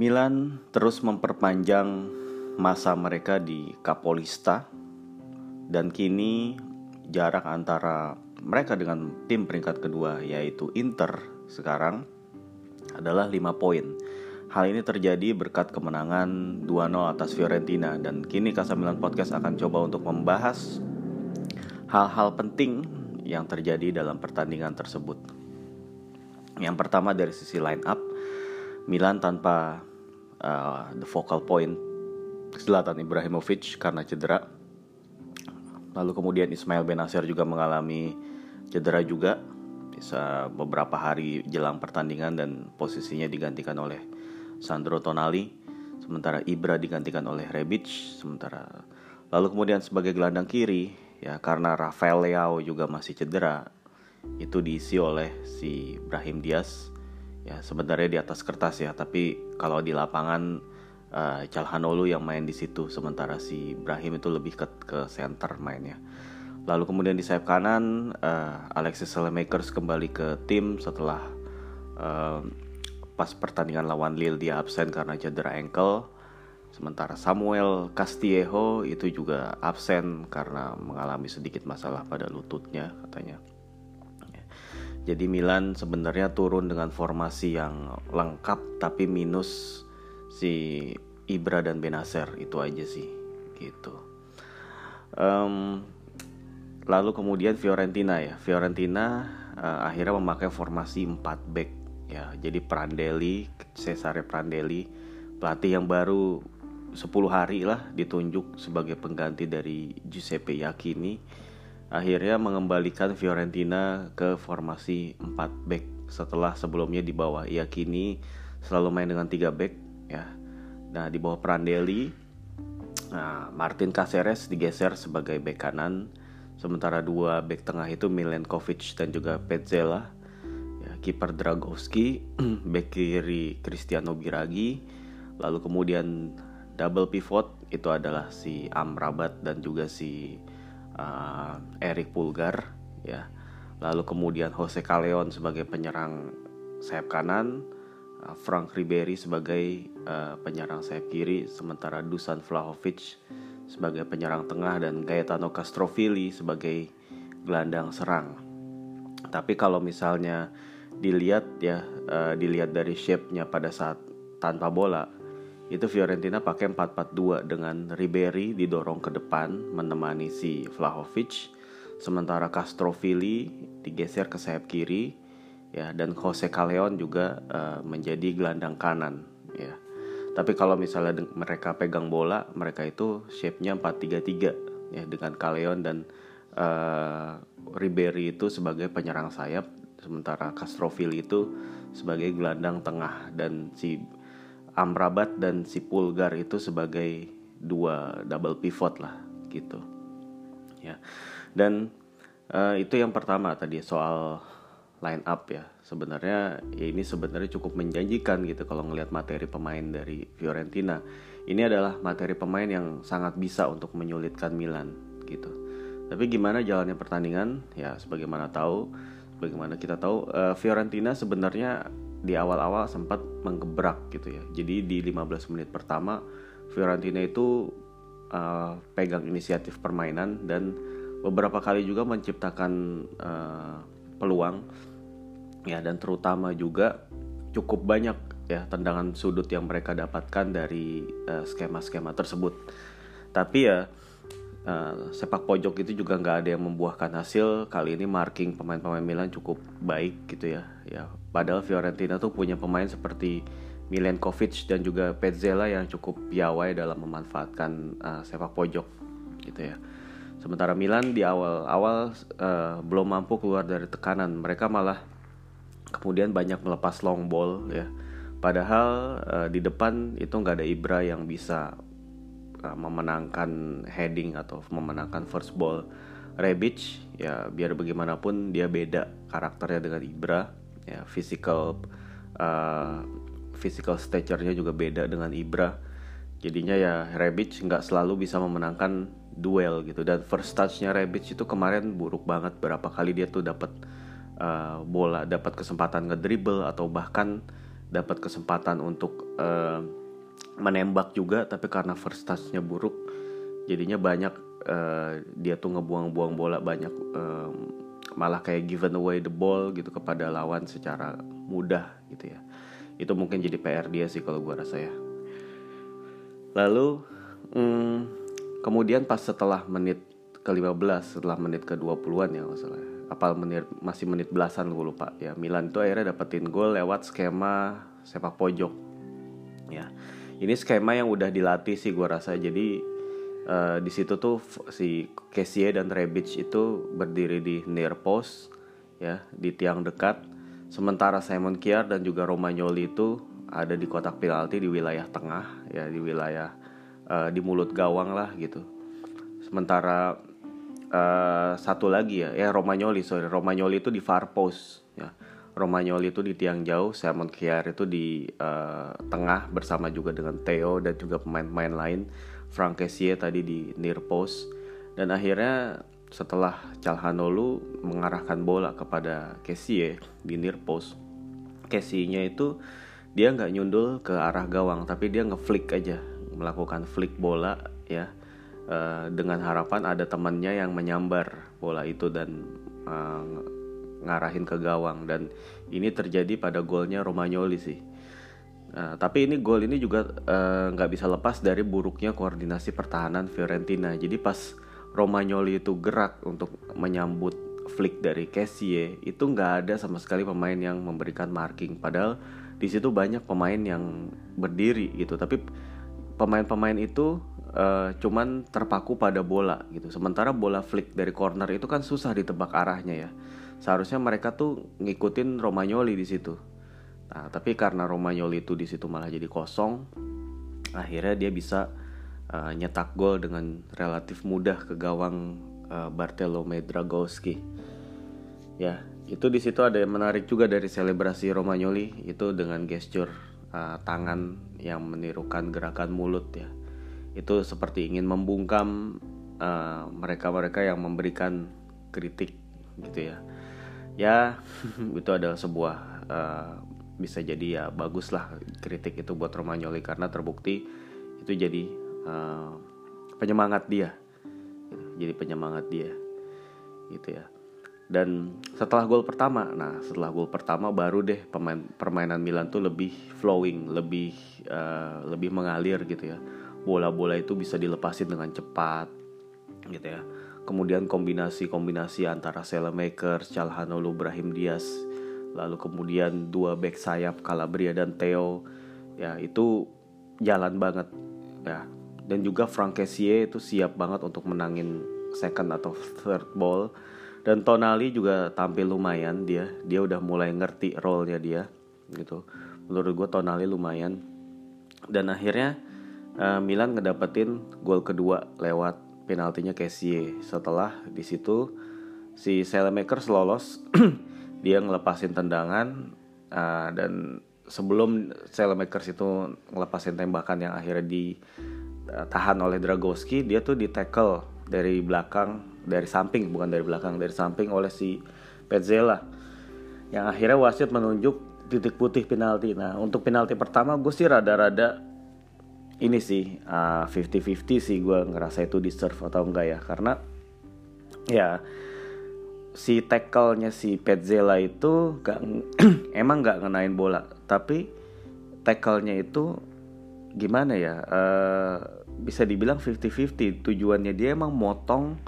Milan terus memperpanjang masa mereka di Capolista dan kini jarak antara mereka dengan tim peringkat kedua yaitu Inter sekarang adalah 5 poin. Hal ini terjadi berkat kemenangan 2-0 atas Fiorentina dan kini Kasamilan Podcast akan coba untuk membahas hal-hal penting yang terjadi dalam pertandingan tersebut. Yang pertama dari sisi line up, Milan tanpa uh, the focal point Zlatan Ibrahimovic karena cedera. Lalu kemudian Ismail Benasir juga mengalami cedera juga. Bisa beberapa hari jelang pertandingan dan posisinya digantikan oleh Sandro Tonali, sementara Ibra digantikan oleh Rebic, sementara. Lalu kemudian sebagai gelandang kiri ya karena Rafael Leao juga masih cedera itu diisi oleh si Brahim Diaz ya sebenarnya di atas kertas ya tapi kalau di lapangan uh, Calhanoglu yang main di situ sementara si Brahim itu lebih ke ke center mainnya lalu kemudian di sayap kanan uh, Alexis Selemakers kembali ke tim setelah uh, pas pertandingan lawan Lille dia absen karena cedera ankle. Sementara Samuel Castillejo itu juga absen karena mengalami sedikit masalah pada lututnya katanya. Jadi Milan sebenarnya turun dengan formasi yang lengkap tapi minus si Ibra dan Benacer itu aja sih gitu. Um, lalu kemudian Fiorentina ya. Fiorentina uh, akhirnya memakai formasi 4 back ya. Jadi Prandelli Cesare Prandelli pelatih yang baru 10 hari lah ditunjuk sebagai pengganti dari Giuseppe Yakini akhirnya mengembalikan Fiorentina ke formasi 4 back. Setelah sebelumnya di bawah Yakini selalu main dengan 3 back ya. Nah di bawah Prandelli nah, Martin Caceres digeser sebagai back kanan. Sementara dua back tengah itu Milenkovic dan juga Petzela. Kiper Dragowski, back kiri Cristiano Biragi, lalu kemudian double pivot itu adalah si Amrabat dan juga si uh, Eric Pulgar ya. Lalu kemudian Jose Callejon sebagai penyerang sayap kanan, uh, Frank Ribery sebagai uh, penyerang sayap kiri, sementara Dusan Vlahovic sebagai penyerang tengah dan Gaetano Castrovilli sebagai gelandang serang. Tapi kalau misalnya dilihat ya uh, dilihat dari shape-nya pada saat tanpa bola itu Fiorentina pakai 4-4-2 dengan Ribery didorong ke depan menemani si Vlahovic. Sementara Castrovilli digeser ke sayap kiri ya dan Jose Callejon juga uh, menjadi gelandang kanan ya. Tapi kalau misalnya mereka pegang bola mereka itu shape-nya 4-3-3 ya dengan Callejon dan uh, Ribery itu sebagai penyerang sayap sementara Castrovilli itu sebagai gelandang tengah. Dan si Amrabat dan si Pulgar itu sebagai dua double pivot lah gitu. Ya. Dan uh, itu yang pertama tadi soal line up ya. Sebenarnya ya ini sebenarnya cukup menjanjikan gitu kalau ngelihat materi pemain dari Fiorentina. Ini adalah materi pemain yang sangat bisa untuk menyulitkan Milan gitu. Tapi gimana jalannya pertandingan? Ya sebagaimana tahu bagaimana kita tahu uh, Fiorentina sebenarnya di awal-awal sempat menggebrak gitu ya. Jadi di 15 menit pertama Fiorentina itu uh, pegang inisiatif permainan dan beberapa kali juga menciptakan uh, peluang ya dan terutama juga cukup banyak ya tendangan sudut yang mereka dapatkan dari skema-skema uh, tersebut. Tapi ya Uh, sepak pojok itu juga nggak ada yang membuahkan hasil. Kali ini marking pemain-pemain Milan cukup baik gitu ya. Ya padahal Fiorentina tuh punya pemain seperti Milenkovic dan juga Petzela yang cukup piawai dalam memanfaatkan uh, sepak pojok gitu ya. Sementara Milan di awal-awal uh, belum mampu keluar dari tekanan. Mereka malah kemudian banyak melepas long ball ya. Padahal uh, di depan itu nggak ada Ibra yang bisa memenangkan heading atau memenangkan first ball Rebic ya biar bagaimanapun dia beda karakternya dengan Ibra ya physical uh, physical stature-nya juga beda dengan Ibra. Jadinya ya Rebic nggak selalu bisa memenangkan duel gitu. Dan first touch-nya Rebic itu kemarin buruk banget. Berapa kali dia tuh dapat uh, bola dapat kesempatan ngedribble atau bahkan dapat kesempatan untuk uh, menembak juga tapi karena first touchnya buruk jadinya banyak uh, dia tuh ngebuang-buang bola banyak uh, malah kayak given away the ball gitu kepada lawan secara mudah gitu ya. Itu mungkin jadi PR dia sih kalau gua rasa ya. Lalu hmm, kemudian pas setelah menit ke-15 setelah menit ke-20-an ya masalah apa menit masih menit belasan gue lupa ya. Milan itu akhirnya dapetin gol lewat skema sepak pojok ya ini skema yang udah dilatih sih gue rasa. Jadi uh, di situ tuh si Kessie dan Rebic itu berdiri di near post ya di tiang dekat. Sementara Simon Kier dan juga Romagnoli itu ada di kotak penalti di wilayah tengah ya di wilayah uh, di mulut gawang lah gitu. Sementara uh, satu lagi ya ya Romagnoli sorry. Romagnoli itu di far post Romagnoli itu di tiang jauh Simon Kjaer itu di uh, tengah bersama juga dengan Theo dan juga pemain-pemain lain. Frank Kessie tadi di near post. Dan akhirnya setelah Calhanoglu mengarahkan bola kepada Kessie di near post Kessie-nya itu dia nggak nyundul ke arah gawang tapi dia ngeflick aja melakukan flick bola ya. Uh, dengan harapan ada temannya yang menyambar bola itu dan uh, ngarahin ke gawang dan ini terjadi pada golnya Romagnoli sih. Uh, tapi ini gol ini juga nggak uh, bisa lepas dari buruknya koordinasi pertahanan Fiorentina. Jadi pas Romagnoli itu gerak untuk menyambut flick dari Kessie itu nggak ada sama sekali pemain yang memberikan marking. Padahal di situ banyak pemain yang berdiri gitu. Tapi pemain-pemain itu uh, cuman terpaku pada bola gitu. Sementara bola flick dari corner itu kan susah ditebak arahnya ya. Seharusnya mereka tuh ngikutin Romagnoli di situ. Nah, tapi karena Romagnoli itu di situ malah jadi kosong, akhirnya dia bisa uh, nyetak gol dengan relatif mudah ke gawang uh, Bartolomei Dragowski. Ya, itu di situ ada yang menarik juga dari selebrasi Romagnoli itu dengan gesture uh, tangan yang menirukan gerakan mulut ya itu seperti ingin membungkam mereka-mereka uh, yang memberikan kritik gitu ya ya itu adalah sebuah uh, bisa jadi ya bagus lah kritik itu buat Romagnoli karena terbukti itu jadi uh, penyemangat dia. Jadi penyemangat dia gitu ya. Dan setelah gol pertama nah setelah gol pertama baru deh pemain permainan Milan tuh lebih flowing lebih uh, lebih mengalir gitu ya. Bola-bola itu bisa dilepasin dengan cepat gitu ya kemudian kombinasi-kombinasi antara Selemakers, Calhanoglu, Brahim Diaz lalu kemudian dua back sayap Calabria dan Theo. Ya itu jalan banget. Ya dan juga Frank Kessie itu siap banget untuk menangin second atau third ball. Dan Tonali juga tampil lumayan dia dia udah mulai ngerti role-nya dia gitu. Menurut gue Tonali lumayan. Dan akhirnya uh, Milan ngedapetin gol kedua lewat penaltinya Kessie. Setelah di situ si Selemakers lolos dia ngelepasin tendangan uh, dan sebelum Selemakers itu ngelepasin tembakan yang akhirnya ditahan oleh Dragowski dia tuh di dari belakang dari samping bukan dari belakang dari samping oleh si Petzela. Yang akhirnya wasit menunjuk titik putih penalti. Nah untuk penalti pertama gue sih rada-rada ini sih uh, 50-50 sih gue ngerasa itu deserve atau enggak ya. Karena ya si tackle-nya si Petzela itu gak, emang nggak ngenain bola. Tapi tackle-nya itu gimana ya uh, bisa dibilang 50-50 tujuannya dia emang motong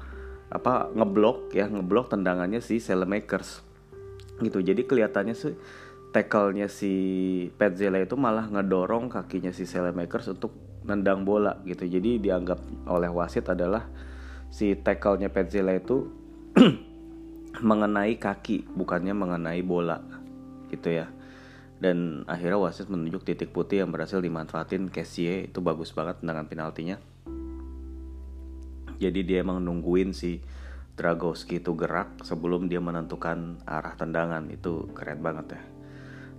apa ngeblok ya ngeblok tendangannya si Selemakers gitu. Jadi kelihatannya sih tackle-nya si Petzela itu malah ngedorong kakinya si Selemakers untuk nendang bola gitu. Jadi dianggap oleh wasit adalah si tackle-nya Petzela itu mengenai kaki bukannya mengenai bola gitu ya. Dan akhirnya wasit menunjuk titik putih yang berhasil dimanfaatin Kessie itu bagus banget tendangan penaltinya. Jadi dia emang nungguin si Dragowski itu gerak sebelum dia menentukan arah tendangan itu keren banget ya.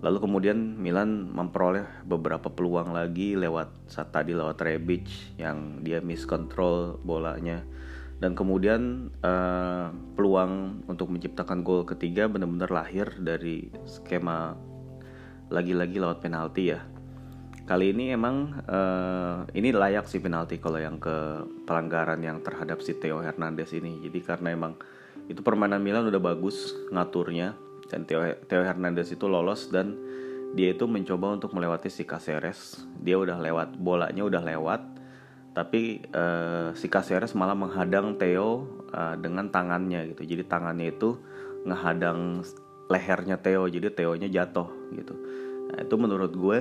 Lalu kemudian Milan memperoleh beberapa peluang lagi lewat saat tadi lewat Rebic yang dia miskontrol bolanya. Dan kemudian uh, peluang untuk menciptakan gol ketiga benar-benar lahir dari skema lagi-lagi lewat penalti ya. Kali ini emang uh, ini layak sih penalti kalau yang ke pelanggaran yang terhadap si Theo Hernandez ini. Jadi karena emang itu permainan Milan udah bagus ngaturnya dan Theo, Theo Hernandez itu lolos dan dia itu mencoba untuk melewati si Caceres. Dia udah lewat bolanya udah lewat tapi uh, si Caceres malah menghadang Theo uh, dengan tangannya gitu. Jadi tangannya itu ngehadang lehernya Theo jadi Theo-nya jatuh gitu. Nah, itu menurut gue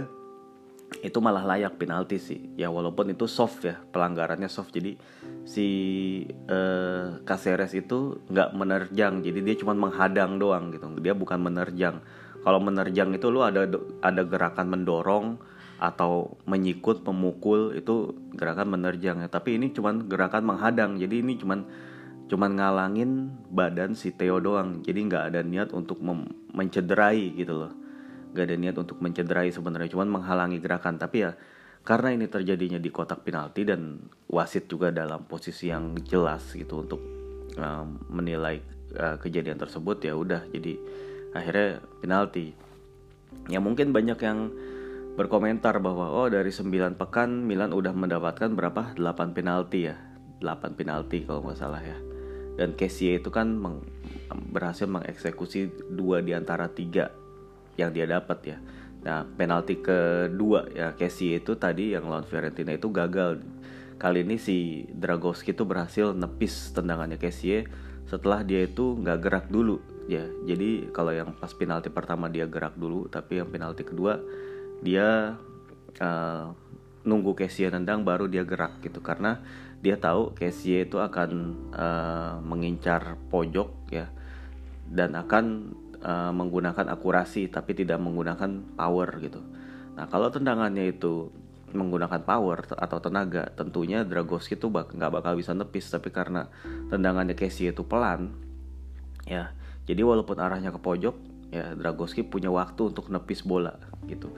itu malah layak penalti sih. Ya walaupun itu soft ya pelanggarannya soft. Jadi si uh, Caceres itu nggak menerjang. Jadi dia cuma menghadang doang gitu. Dia bukan menerjang. Kalau menerjang itu lu ada ada gerakan mendorong atau menyikut memukul itu gerakan menerjang ya. Tapi ini cuma gerakan menghadang. Jadi ini cuma cuman ngalangin badan si Theo doang. Jadi nggak ada niat untuk mencederai gitu loh gak ada niat untuk mencederai sebenarnya cuman menghalangi gerakan. Tapi ya karena ini terjadinya di kotak penalti dan wasit juga dalam posisi yang jelas gitu untuk uh, menilai uh, kejadian tersebut ya udah jadi akhirnya penalti. Ya mungkin banyak yang berkomentar bahwa oh dari 9 pekan Milan udah mendapatkan berapa? 8 penalti ya 8 penalti kalau nggak salah ya. Dan Kessie itu kan meng, berhasil mengeksekusi dua di antara tiga yang dia dapat ya. Nah, penalti kedua ya Casey itu tadi yang lawan Fiorentina itu gagal. Kali ini si Dragowski itu berhasil nepis tendangannya Casey setelah dia itu nggak gerak dulu ya. Jadi kalau yang pas penalti pertama dia gerak dulu, tapi yang penalti kedua dia uh, nunggu Casey nendang baru dia gerak gitu karena dia tahu Casey itu akan uh, mengincar pojok ya dan akan uh, menggunakan akurasi tapi tidak menggunakan power gitu. Nah kalau tendangannya itu menggunakan power atau tenaga, tentunya Dragowski itu bak nggak bakal bisa nepis. Tapi karena tendangannya Casey itu pelan, ya jadi walaupun arahnya ke pojok, ya Dragowski punya waktu untuk nepis bola gitu.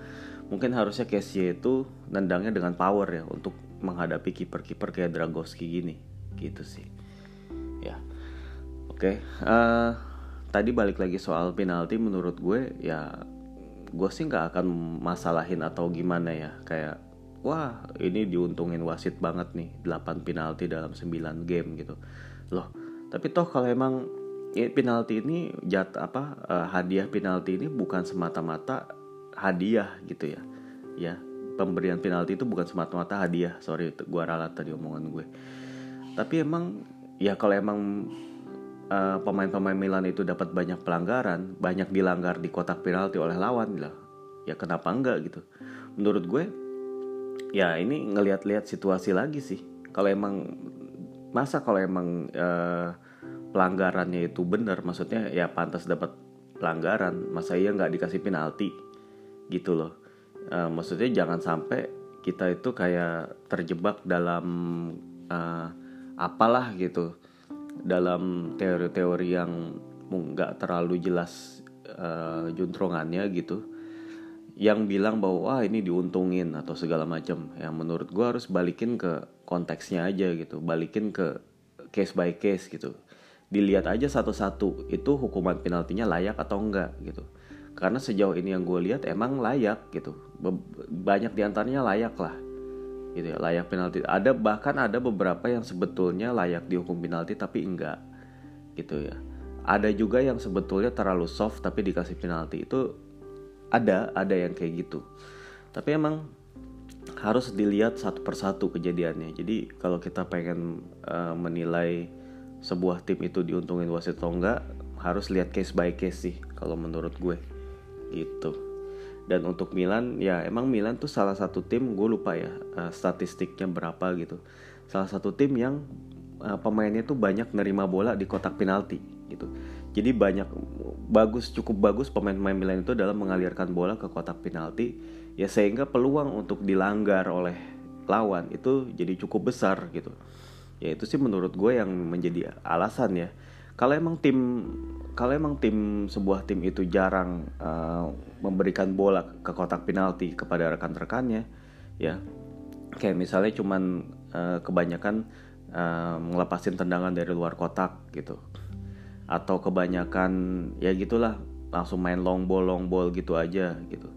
Mungkin harusnya Casey itu nendangnya dengan power ya untuk menghadapi kiper-kiper kayak Dragowski gini, gitu sih. Ya, oke. Okay. Uh, eh, tadi balik lagi soal penalti menurut gue ya gue sih nggak akan masalahin atau gimana ya. Kayak wah ini diuntungin wasit banget nih 8 penalti dalam 9 game gitu. Loh tapi toh kalau emang ya, penalti ini jat apa uh, hadiah penalti ini bukan semata-mata hadiah gitu ya. Ya pemberian penalti itu bukan semata-mata hadiah. Sorry gue ralat tadi omongan gue. Tapi emang ya kalau emang eh, pemain-pemain Milan itu dapat banyak pelanggaran, banyak dilanggar di kotak penalti oleh lawan lah. Ya kenapa enggak gitu? Menurut gue ya ini ngelihat-lihat situasi lagi sih. Kalau emang masa kalau emang uh, pelanggarannya itu benar, maksudnya ya pantas dapat pelanggaran, masa iya nggak dikasih penalti gitu loh. Uh, maksudnya jangan sampai kita itu kayak terjebak dalam uh, apalah gitu dalam teori-teori yang nggak terlalu jelas uh, juntrongannya gitu yang bilang bahwa wah ini diuntungin atau segala macam. Yang menurut gue harus balikin ke konteksnya aja gitu balikin ke case by case gitu. Dilihat aja satu-satu itu hukuman penaltinya layak atau enggak gitu. Karena sejauh ini yang gue lihat emang layak gitu. Banyak di antaranya layak lah gitu ya layak penalti. Ada bahkan ada beberapa yang sebetulnya layak dihukum penalti tapi enggak gitu ya. Ada juga yang sebetulnya terlalu soft tapi dikasih penalti. Itu ada ada yang kayak gitu. Tapi emang harus dilihat satu persatu kejadiannya. Jadi kalau kita pengen uh, menilai sebuah tim itu diuntungin wasit atau enggak harus lihat case by case sih kalau menurut gue. Gitu dan untuk Milan ya emang Milan tuh salah satu tim gue lupa ya uh, statistiknya berapa gitu. Salah satu tim yang uh, pemainnya tuh banyak nerima bola di kotak penalti gitu. Jadi banyak bagus cukup bagus pemain-pemain Milan itu dalam mengalirkan bola ke kotak penalti. Ya sehingga peluang untuk dilanggar oleh lawan itu jadi cukup besar gitu. Ya itu sih menurut gue yang menjadi alasan ya kalau emang tim kalau emang tim sebuah tim itu jarang uh, memberikan bola ke kotak penalti kepada rekan-rekannya ya kayak misalnya cuman uh, kebanyakan uh, ngelepasin tendangan dari luar kotak gitu. Atau kebanyakan ya gitulah langsung main long ball long ball gitu aja gitu.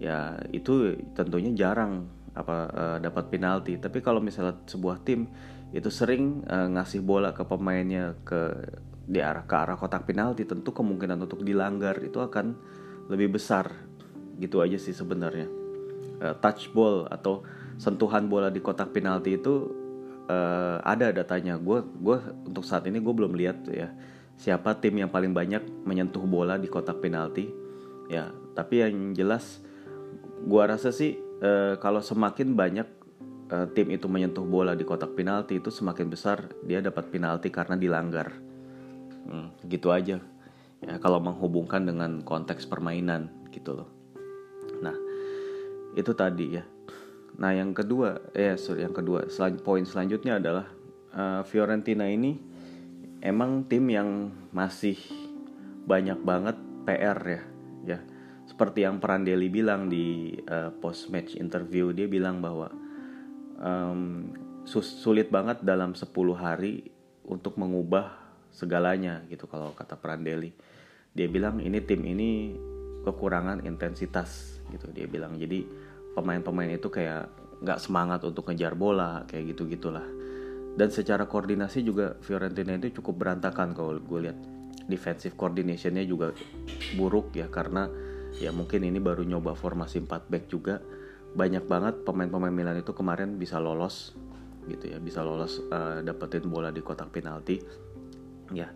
Ya itu tentunya jarang apa uh, dapat penalti. Tapi kalau misalnya sebuah tim itu sering uh, ngasih bola ke pemainnya ke di arah ke arah kotak penalti. Tentu kemungkinan untuk dilanggar itu akan lebih besar. Gitu aja sih sebenarnya. Uh, touch ball atau sentuhan bola di kotak penalti itu uh, ada datanya. Gue gue untuk saat ini gue belum lihat ya siapa tim yang paling banyak menyentuh bola di kotak penalti. Ya tapi yang jelas gue rasa sih uh, kalau semakin banyak uh, tim itu menyentuh bola di kotak penalti itu semakin besar dia dapat penalti karena dilanggar. Hmm, gitu aja. Ya kalau menghubungkan dengan konteks permainan gitu loh. Nah itu tadi ya. Nah yang kedua eh sorry yang kedua selan poin selanjutnya adalah uh, Fiorentina ini emang tim yang masih banyak banget PR ya ya. Seperti yang Prandelli bilang di uh, eh, post match interview dia bilang bahwa um, sulit banget dalam 10 hari untuk mengubah segalanya gitu kalau kata Prandelli dia bilang ini tim ini kekurangan intensitas gitu dia bilang. Jadi pemain-pemain itu kayak nggak semangat untuk ngejar bola kayak gitu gitulah dan secara koordinasi juga Fiorentina itu cukup berantakan kalau gue lihat. Defensive coordinationnya juga buruk ya karena ya mungkin ini baru nyoba formasi 4 back juga banyak banget pemain-pemain Milan itu kemarin bisa lolos gitu ya bisa lolos uh, dapetin bola di kotak penalti. Ya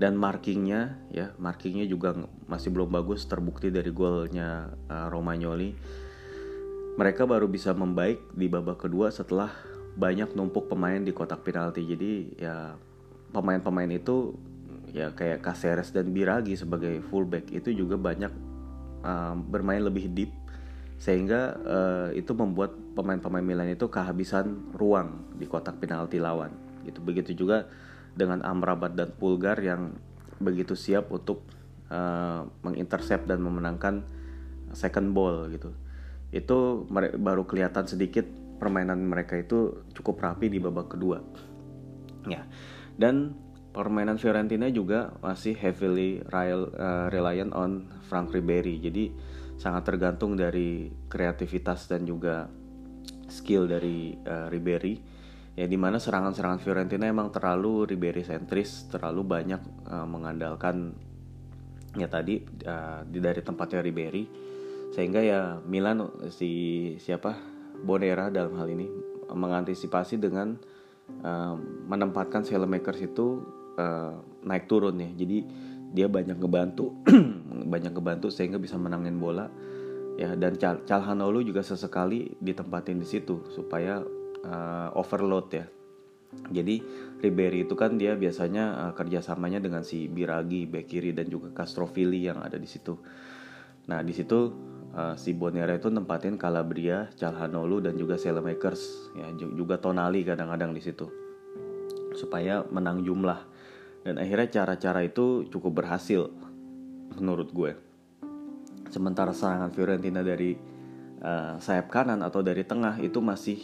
dan markingnya ya markingnya juga masih belum bagus terbukti dari golnya uh, Romagnoli. Mereka baru bisa membaik di babak kedua setelah banyak numpuk pemain di kotak penalti. Jadi ya pemain-pemain itu ya kayak Caceres dan Biragi sebagai fullback itu juga banyak uh, bermain lebih deep sehingga uh, itu membuat pemain-pemain Milan itu kehabisan ruang di kotak penalti lawan. Gitu. Begitu juga dengan Amrabat dan Pulgar yang begitu siap untuk uh, mengintercept dan memenangkan second ball gitu. Itu baru kelihatan sedikit permainan mereka itu cukup rapi di babak kedua. Ya. Dan permainan Fiorentina juga masih heavily uh, reliant on Frank Ribery. Jadi sangat tergantung dari kreativitas dan juga skill dari uh, Ribery. Ya di mana serangan-serangan Fiorentina emang terlalu Ribery sentris terlalu banyak uh, mengandalkan ya tadi uh, dari tempatnya Ribery. Sehingga ya Milan si siapa Bonera dalam hal ini mengantisipasi dengan uh, menempatkan Saelemaekers itu uh, naik turun ya. Jadi dia banyak ngebantu banyak ngebantu sehingga bisa menangin bola. Ya dan Cal Calhanoglu juga sesekali ditempatin di situ supaya uh, overload ya. Jadi Ribery itu kan dia biasanya uh, kerjasamanya dengan si Biragi, Bekiri dan juga Castrovilli yang ada di situ. Nah di situ uh, si Bonera itu nempatin Calabria, Calhanoglu dan juga Selemakers ya juga Tonali kadang-kadang di situ. Supaya menang jumlah dan akhirnya cara-cara itu cukup berhasil menurut gue. Sementara serangan Fiorentina dari uh, sayap kanan atau dari tengah itu masih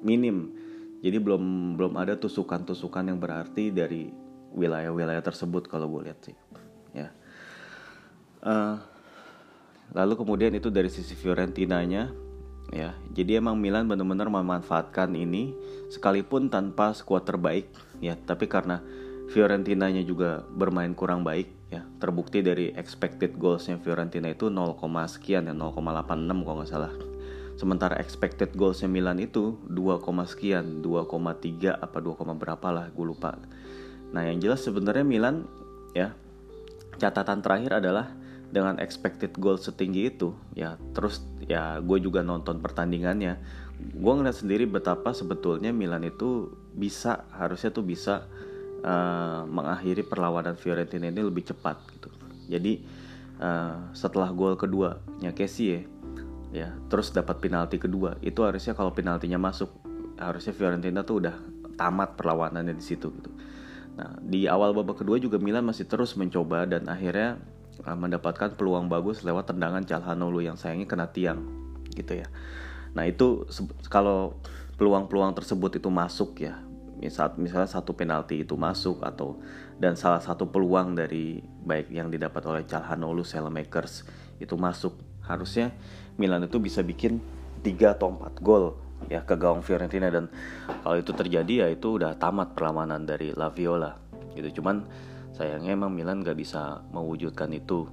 minim. Jadi belum belum ada tusukan-tusukan yang berarti dari wilayah-wilayah tersebut kalau gue lihat sih ya. Uh, Lalu kemudian itu dari sisi Fiorentinanya ya. Jadi emang Milan benar-benar memanfaatkan ini sekalipun tanpa skuad terbaik ya, tapi karena Fiorentinanya juga bermain kurang baik ya. Terbukti dari expected goalsnya Fiorentina itu 0, sekian ya 0,86 kalau nggak salah. Sementara expected goalsnya Milan itu 2, sekian, 2,3 apa 2, berapa lah, gue lupa. Nah yang jelas sebenarnya Milan ya catatan terakhir adalah dengan expected goal setinggi itu ya terus ya gue juga nonton pertandingannya gue ngeliat sendiri betapa sebetulnya Milan itu bisa harusnya tuh bisa uh, mengakhiri perlawanan Fiorentina ini lebih cepat gitu jadi uh, setelah gol kedua nya Kessie ya terus dapat penalti kedua itu harusnya kalau penaltinya masuk harusnya Fiorentina tuh udah tamat perlawanannya di situ gitu nah di awal babak kedua juga Milan masih terus mencoba dan akhirnya uh, mendapatkan peluang bagus lewat tendangan Calhanoglu yang sayangnya kena tiang gitu ya. Nah itu kalau peluang-peluang tersebut itu masuk ya, misal misalnya satu penalti itu masuk atau dan salah satu peluang dari baik yang didapat oleh Calhanoglu, Selemakers itu masuk, harusnya Milan itu bisa bikin 3 atau 4 gol ya ke gawang Fiorentina. Dan kalau itu terjadi ya itu udah tamat perlawanan dari La Viola gitu. Cuman sayangnya emang Milan gak bisa mewujudkan itu.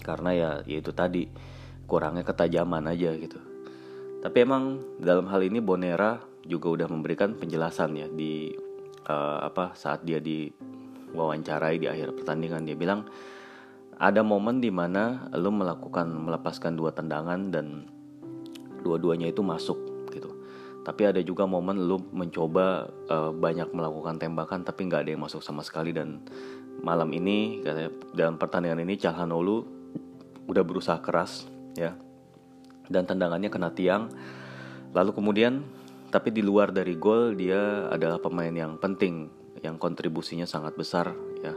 Karena ya yaitu tadi kurangnya ketajaman aja gitu. Tapi emang dalam hal ini Bonera juga udah memberikan penjelasan ya di uh, apa saat dia di wawancarai di akhir pertandingan dia bilang ada momen di mana lo melakukan melepaskan dua tendangan dan dua-duanya itu masuk gitu. Tapi ada juga momen lo mencoba uh, banyak melakukan tembakan tapi nggak ada yang masuk sama sekali dan malam ini katanya dalam pertandingan ini Calhanoglu udah berusaha keras ya dan tendangannya kena tiang. Lalu kemudian tapi di luar dari gol dia adalah pemain yang penting yang kontribusinya sangat besar ya.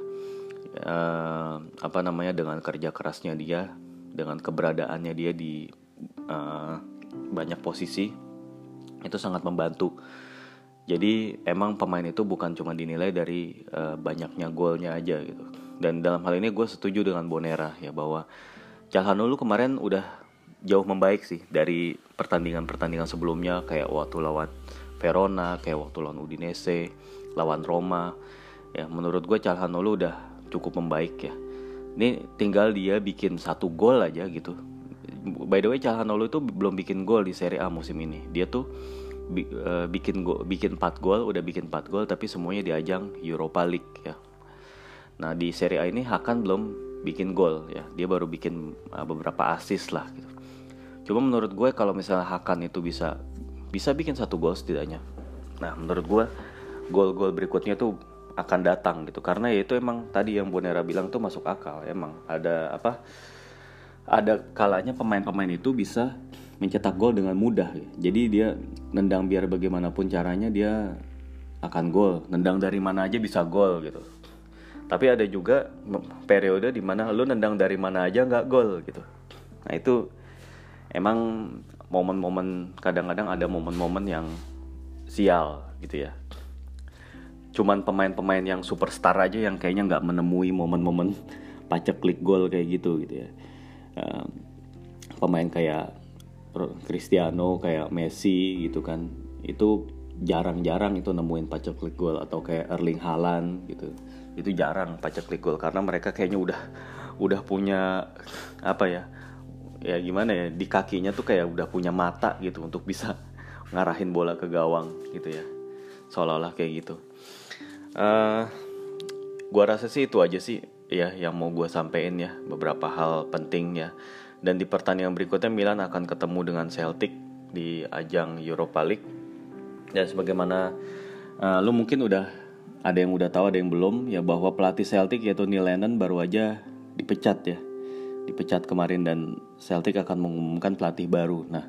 Uh, apa namanya dengan kerja kerasnya dia dengan keberadaannya dia di uh, banyak posisi itu sangat membantu. Jadi emang pemain itu bukan cuma dinilai dari uh, banyaknya golnya aja gitu. Dan dalam hal ini gue setuju dengan Bonera ya bahwa Calhanoglu kemarin udah jauh membaik sih dari pertandingan-pertandingan sebelumnya kayak waktu lawan Verona, kayak waktu lawan Udinese, lawan Roma. Ya menurut gue Calhanoglu udah cukup membaik ya. Ini tinggal dia bikin satu gol aja gitu. By the way Calhanoglu itu belum bikin gol di Serie A musim ini. Dia tuh uh, bikin go bikin 4 gol, udah bikin 4 gol tapi semuanya di ajang Europa League ya. Nah, di Serie A ini Hakan belum bikin gol ya. Dia baru bikin uh, beberapa assist lah gitu. Cuma menurut gue kalau misalnya Hakan itu bisa bisa bikin satu gol setidaknya. Nah, menurut gue gol-gol berikutnya tuh akan datang gitu. Karena ya itu emang tadi yang Bonera bilang tuh masuk akal. Emang ada apa ada kalanya pemain-pemain itu bisa mencetak gol dengan mudah. Jadi dia nendang biar bagaimanapun caranya dia akan gol. Nendang dari mana aja bisa gol gitu. Tapi ada juga periode di mana lu nendang dari mana aja nggak gol gitu. Nah itu emang momen-momen kadang-kadang ada momen-momen yang sial gitu ya. Cuman pemain-pemain yang superstar aja yang kayaknya nggak menemui momen-momen pacek klik gol kayak gitu gitu ya. Pemain kayak Cristiano kayak Messi gitu kan. Itu jarang-jarang itu nemuin pacek klik gol atau kayak Erling Haaland gitu. Itu jarang pacek klik gol karena mereka kayaknya udah udah punya apa ya ya gimana ya di kakinya tuh kayak udah punya mata gitu untuk bisa ngarahin bola ke gawang gitu ya. Seolah-olah kayak gitu. Uh, gua rasa sih itu aja sih ya yang mau gue sampein ya beberapa hal penting ya. Dan di pertandingan berikutnya Milan akan ketemu dengan Celtic di ajang Europa League. Dan sebagaimana uh, lu mungkin udah ada yang udah tahu ada yang belum ya bahwa pelatih Celtic yaitu Neil Lennon baru aja dipecat ya dipecat kemarin dan Celtic akan mengumumkan pelatih baru. Nah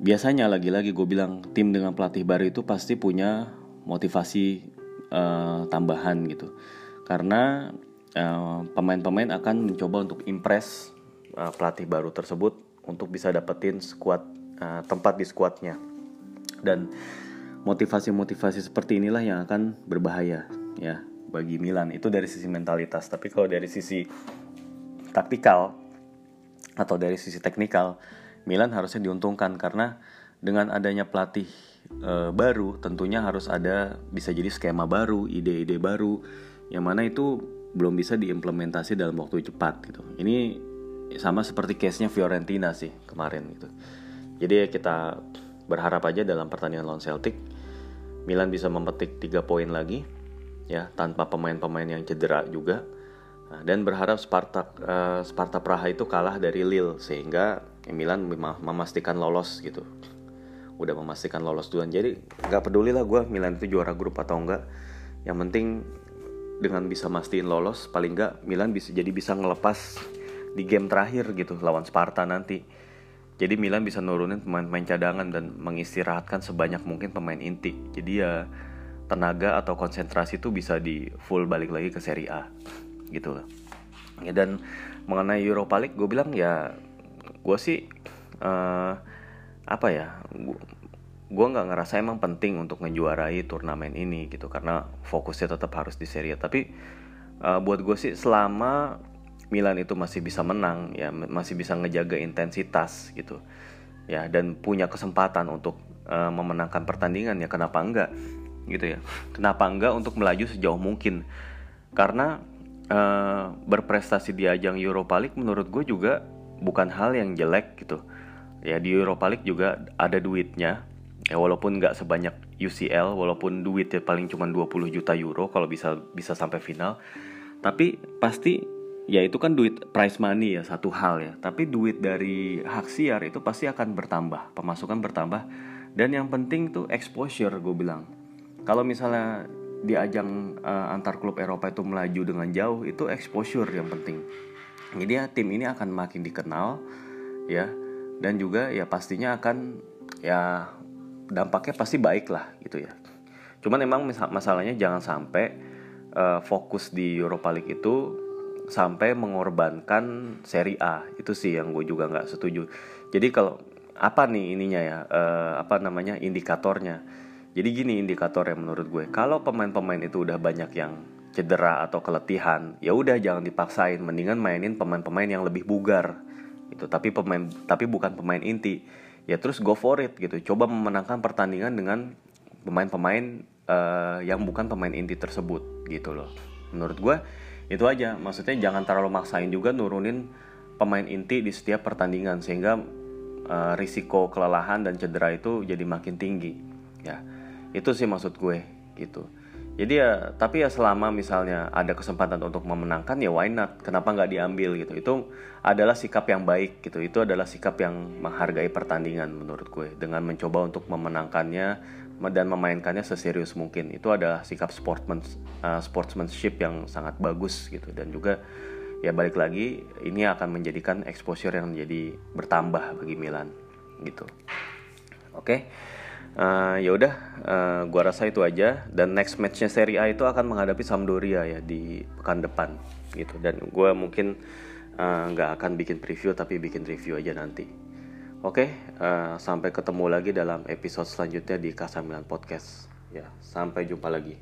biasanya lagi-lagi gue bilang tim dengan pelatih baru itu pasti punya motivasi uh, tambahan gitu. Karena eh, pemain-pemain akan mencoba untuk impress uh, pelatih baru tersebut untuk bisa dapetin squad uh, tempat di squadnya. Dan motivasi-motivasi seperti inilah yang akan berbahaya ya bagi Milan. Itu dari sisi mentalitas. Tapi kalau dari sisi taktikal atau dari sisi teknikal Milan harusnya diuntungkan karena dengan adanya pelatih e, baru tentunya harus ada bisa jadi skema baru, ide-ide baru yang mana itu belum bisa diimplementasi dalam waktu cepat gitu. Ini sama seperti case-nya Fiorentina sih kemarin gitu. Jadi kita berharap aja dalam pertandingan lawan Celtic Milan bisa memetik 3 poin lagi ya tanpa pemain-pemain yang cedera juga nah, dan berharap Sparta uh, Sparta Praha itu kalah dari Lille sehingga Milan memastikan lolos gitu. Udah memastikan lolos duluan. Jadi nggak peduli lah gue Milan itu juara grup atau enggak yang penting dengan bisa mastiin lolos paling nggak Milan bisa jadi bisa ngelepas di game terakhir gitu lawan Sparta nanti. Jadi Milan bisa nurunin pemain-pemain cadangan dan mengistirahatkan sebanyak mungkin pemain inti. Jadi ya tenaga atau konsentrasi itu bisa di full balik lagi ke Serie A gitu loh. Ya dan mengenai Europa League gue bilang ya gue sih uh, apa ya gue nggak ngerasa emang penting untuk ngejuarai turnamen ini gitu karena fokusnya tetap harus di Serie tapi uh, buat gue sih selama Milan itu masih bisa menang ya masih bisa ngejaga intensitas gitu ya dan punya kesempatan untuk uh, memenangkan pertandingan ya kenapa enggak gitu ya. Kenapa enggak untuk melaju sejauh mungkin? Karena uh, berprestasi di ajang Europa League menurut gue juga bukan hal yang jelek gitu. Ya di Europa League juga ada duitnya. Ya walaupun nggak sebanyak UCL walaupun duitnya paling cuma 20 juta euro kalau bisa bisa sampai final. Tapi pasti ya itu kan duit prize money ya satu hal ya. Tapi duit dari hak siar itu pasti akan bertambah pemasukan bertambah. Dan yang penting tuh exposure gue bilang. Kalau misalnya di ajang uh, antar klub Eropa itu melaju dengan jauh itu exposure yang penting. Jadi ya tim ini akan makin dikenal ya. Dan juga ya pastinya akan ya dampaknya pasti baik lah gitu ya. Cuman emang masalahnya jangan sampai uh, fokus di Europa League itu sampai mengorbankan seri A. Itu sih yang gue juga nggak setuju. Jadi kalau apa nih ininya ya uh, apa namanya indikatornya jadi gini indikator yang menurut gue kalau pemain-pemain itu udah banyak yang cedera atau keletihan ya udah jangan dipaksain mendingan mainin pemain-pemain yang lebih bugar. Itu tapi pemain tapi bukan pemain inti. Ya terus go for it gitu coba memenangkan pertandingan dengan pemain-pemain uh, yang bukan pemain inti tersebut gitu loh. Menurut gue itu aja. Maksudnya jangan terlalu maksain juga nurunin pemain inti di setiap pertandingan sehingga uh, risiko kelelahan dan cedera itu jadi makin tinggi ya itu sih maksud gue gitu. Jadi ya tapi ya selama misalnya ada kesempatan untuk memenangkan ya why not? Kenapa nggak diambil gitu. Itu adalah sikap yang baik gitu. Itu adalah sikap yang menghargai pertandingan menurut gue. Dengan mencoba untuk memenangkannya dan memainkannya seserius mungkin. Itu adalah sikap sportsman uh, sportsmanship yang sangat bagus gitu. Dan juga ya balik lagi ini akan menjadikan exposure yang menjadi bertambah bagi Milan gitu. Oke? okay? Uh, ya udah uh, gua rasa itu aja dan next matchnya Serie A itu akan menghadapi Sampdoria ya di pekan depan gitu dan gue mungkin nggak uh, akan bikin preview tapi bikin review aja nanti Oke, uh, sampai ketemu lagi dalam episode selanjutnya di Kasamilan Podcast. Ya, sampai jumpa lagi.